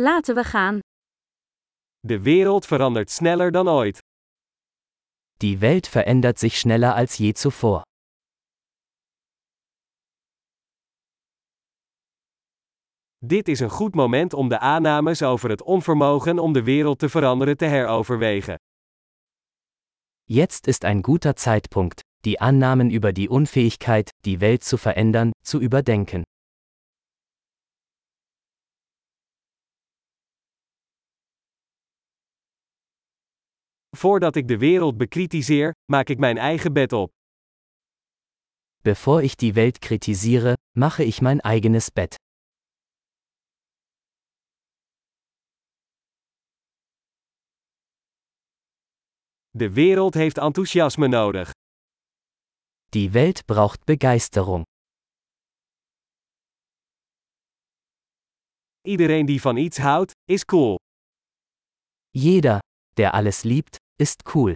Laten we gaan. De wereld verandert sneller dan ooit. Die Welt verändert sich schneller als je zuvor. Dit is een goed moment om de aannames over het onvermogen om de wereld te veranderen te heroverwegen. Jetzt ist ein guter Zeitpunkt, die Annahmen über die Unfähigkeit, die Welt zu verändern, zu überdenken. Voordat ik de wereld bekritiseer, maak ik mijn eigen bed op. Bevor ich die Welt kritisiere, mache ich mein eigenes Bett. De wereld heeft enthousiasme nodig. Die Welt braucht Begeisterung. Iedereen die van iets houdt, is cool. Jeder, der alles liebt, ist cool.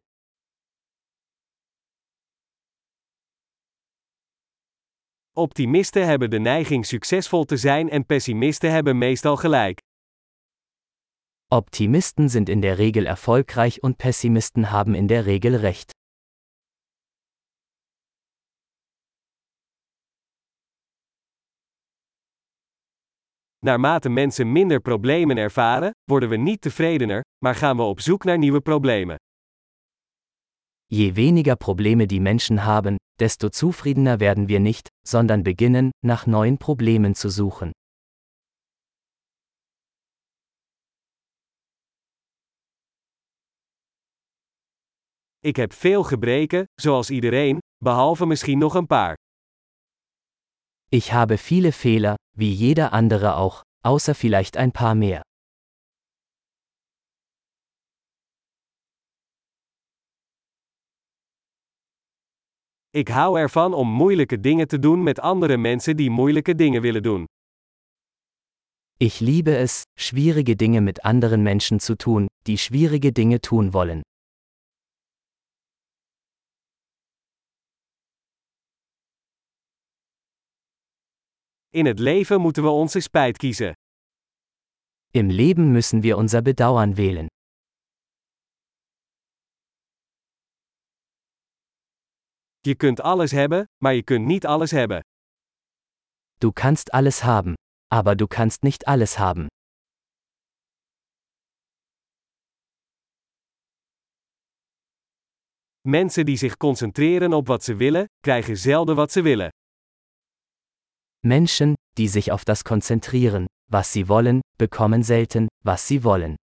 Optimisten hebben de neiging succesvol te zijn en pessimisten hebben meestal gelijk. Optimisten sind in der Regel erfolgreich und Pessimisten haben in der Regel recht. Naarmate mensen minder problemen ervaren, worden we niet tevredener, maar gaan we op zoek naar nieuwe problemen. Je weniger Probleme die Menschen haben, desto zufriedener werden wir nicht, sondern beginnen, nach neuen Problemen zu suchen. Ik heb veel gebreken, zoals iedereen, behalve misschien nog een paar. Ich habe viele Fehler, wie jeder andere auch, außer vielleicht ein paar mehr. Ik hou ervan om moeilijke dingen te doen met andere mensen die moeilijke dingen willen doen. Ich liebe es, schwierige Dinge mit anderen Menschen zu tun, die schwierige Dinge tun wollen. In het leven moeten we onze spijt kiezen. Im Leben müssen wir unser Bedauern wählen. Je kunt alles hebben, maar je kunt niet alles hebben. Du kannst alles haben, aber du kannst nicht alles haben. Mensen die zich concentreren op wat ze willen, krijgen zelden wat ze willen. Menschen, die sich auf das konzentrieren, was sie wollen, bekommen selten, was sie wollen.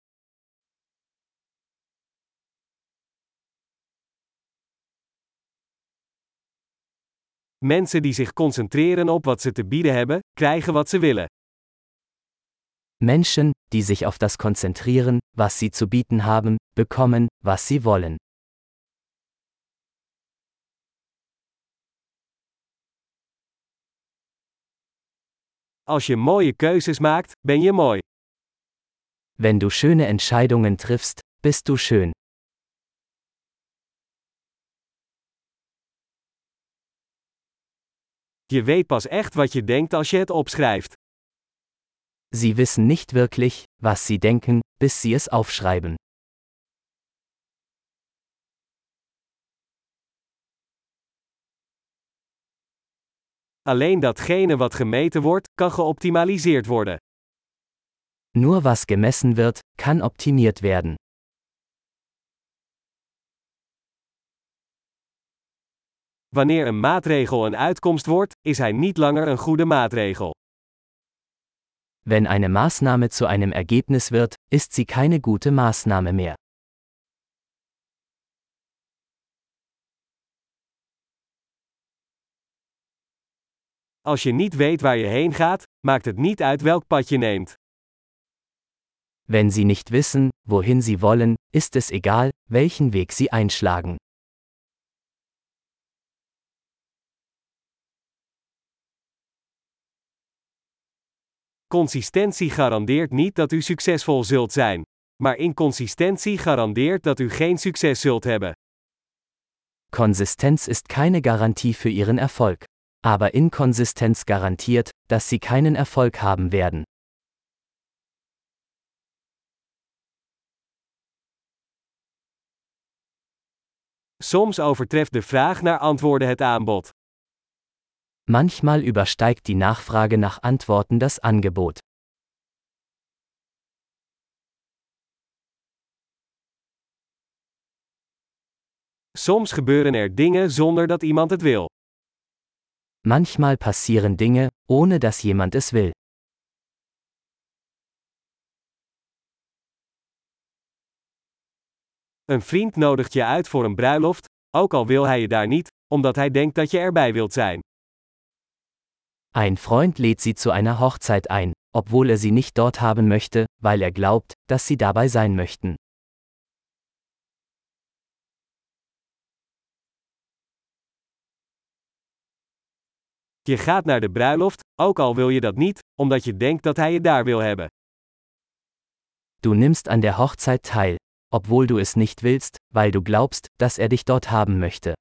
Mensen die zich concentreren op wat ze te bieden hebben, krijgen wat ze willen. Menschen, die sich auf das konzentrieren, was sie zu bieten haben, bekommen, was sie wollen. Als je mooie keuzes maakt, ben je mooi. Wenn du schöne Entscheidungen triffst, bist du schön. Je weet pas echt wat je denkt als je het opschrijft. Sie wissen nicht wirklich, was sie denken, bis sie es aufschreiben. Alleen datgene wat gemeten wordt, kan geoptimaliseerd worden. Nur was gemessen wird, kann optimiert werden. Wanneer een maatregel een uitkomst wordt, is hij niet langer een goede maatregel. Wenn eine Maßnahme zu einem Ergebnis wird, ist sie keine gute Maßnahme mehr. Als je niet weet waar je heen gaat, maakt het niet uit welk pad je neemt. Wenn sie nicht wissen, wohin sie wollen, ist es egal, welchen Weg sie einschlagen. Consistentie garandeert niet dat u succesvol zult zijn, maar inconsistentie garandeert dat u geen succes zult hebben. Consistentie ist keine Garantie für Ihren Erfolg, aber inconsistentie garantiert, dass Sie keinen Erfolg haben werden. Soms overtreft de vraag naar antwoorden het aanbod. Manchmal übersteigt die Nachfrage nach Antworten das Angebot. Soms gebeuren er dingen zonder dat iemand het wil. Manchmal passieren Dinge, ohne dass jemand es will. Een vriend nodigt je uit voor een bruiloft, ook al wil hij je daar niet, omdat hij denkt dat je erbij wilt zijn. Ein Freund lädt sie zu einer Hochzeit ein, obwohl er sie nicht dort haben möchte, weil er glaubt, dass sie dabei sein möchten. Je gaat naar de bruiloft, ook al wil je dat niet, omdat je denkt dat hij je daar wil hebben. Du nimmst an der Hochzeit teil, obwohl du es nicht willst, weil du glaubst, dass er dich dort haben möchte.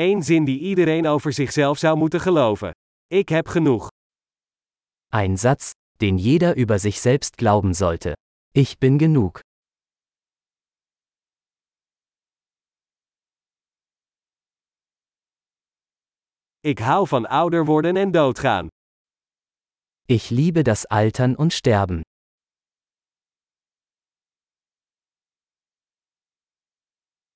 Eén zin die iedereen over zichzelf zou moeten geloven. Ik heb genoeg. Ein Satz, den jeder über sich selbst glauben sollte. Ich bin genug. Ik hou van ouder worden en doodgaan. Ich liebe das Altern und Sterben.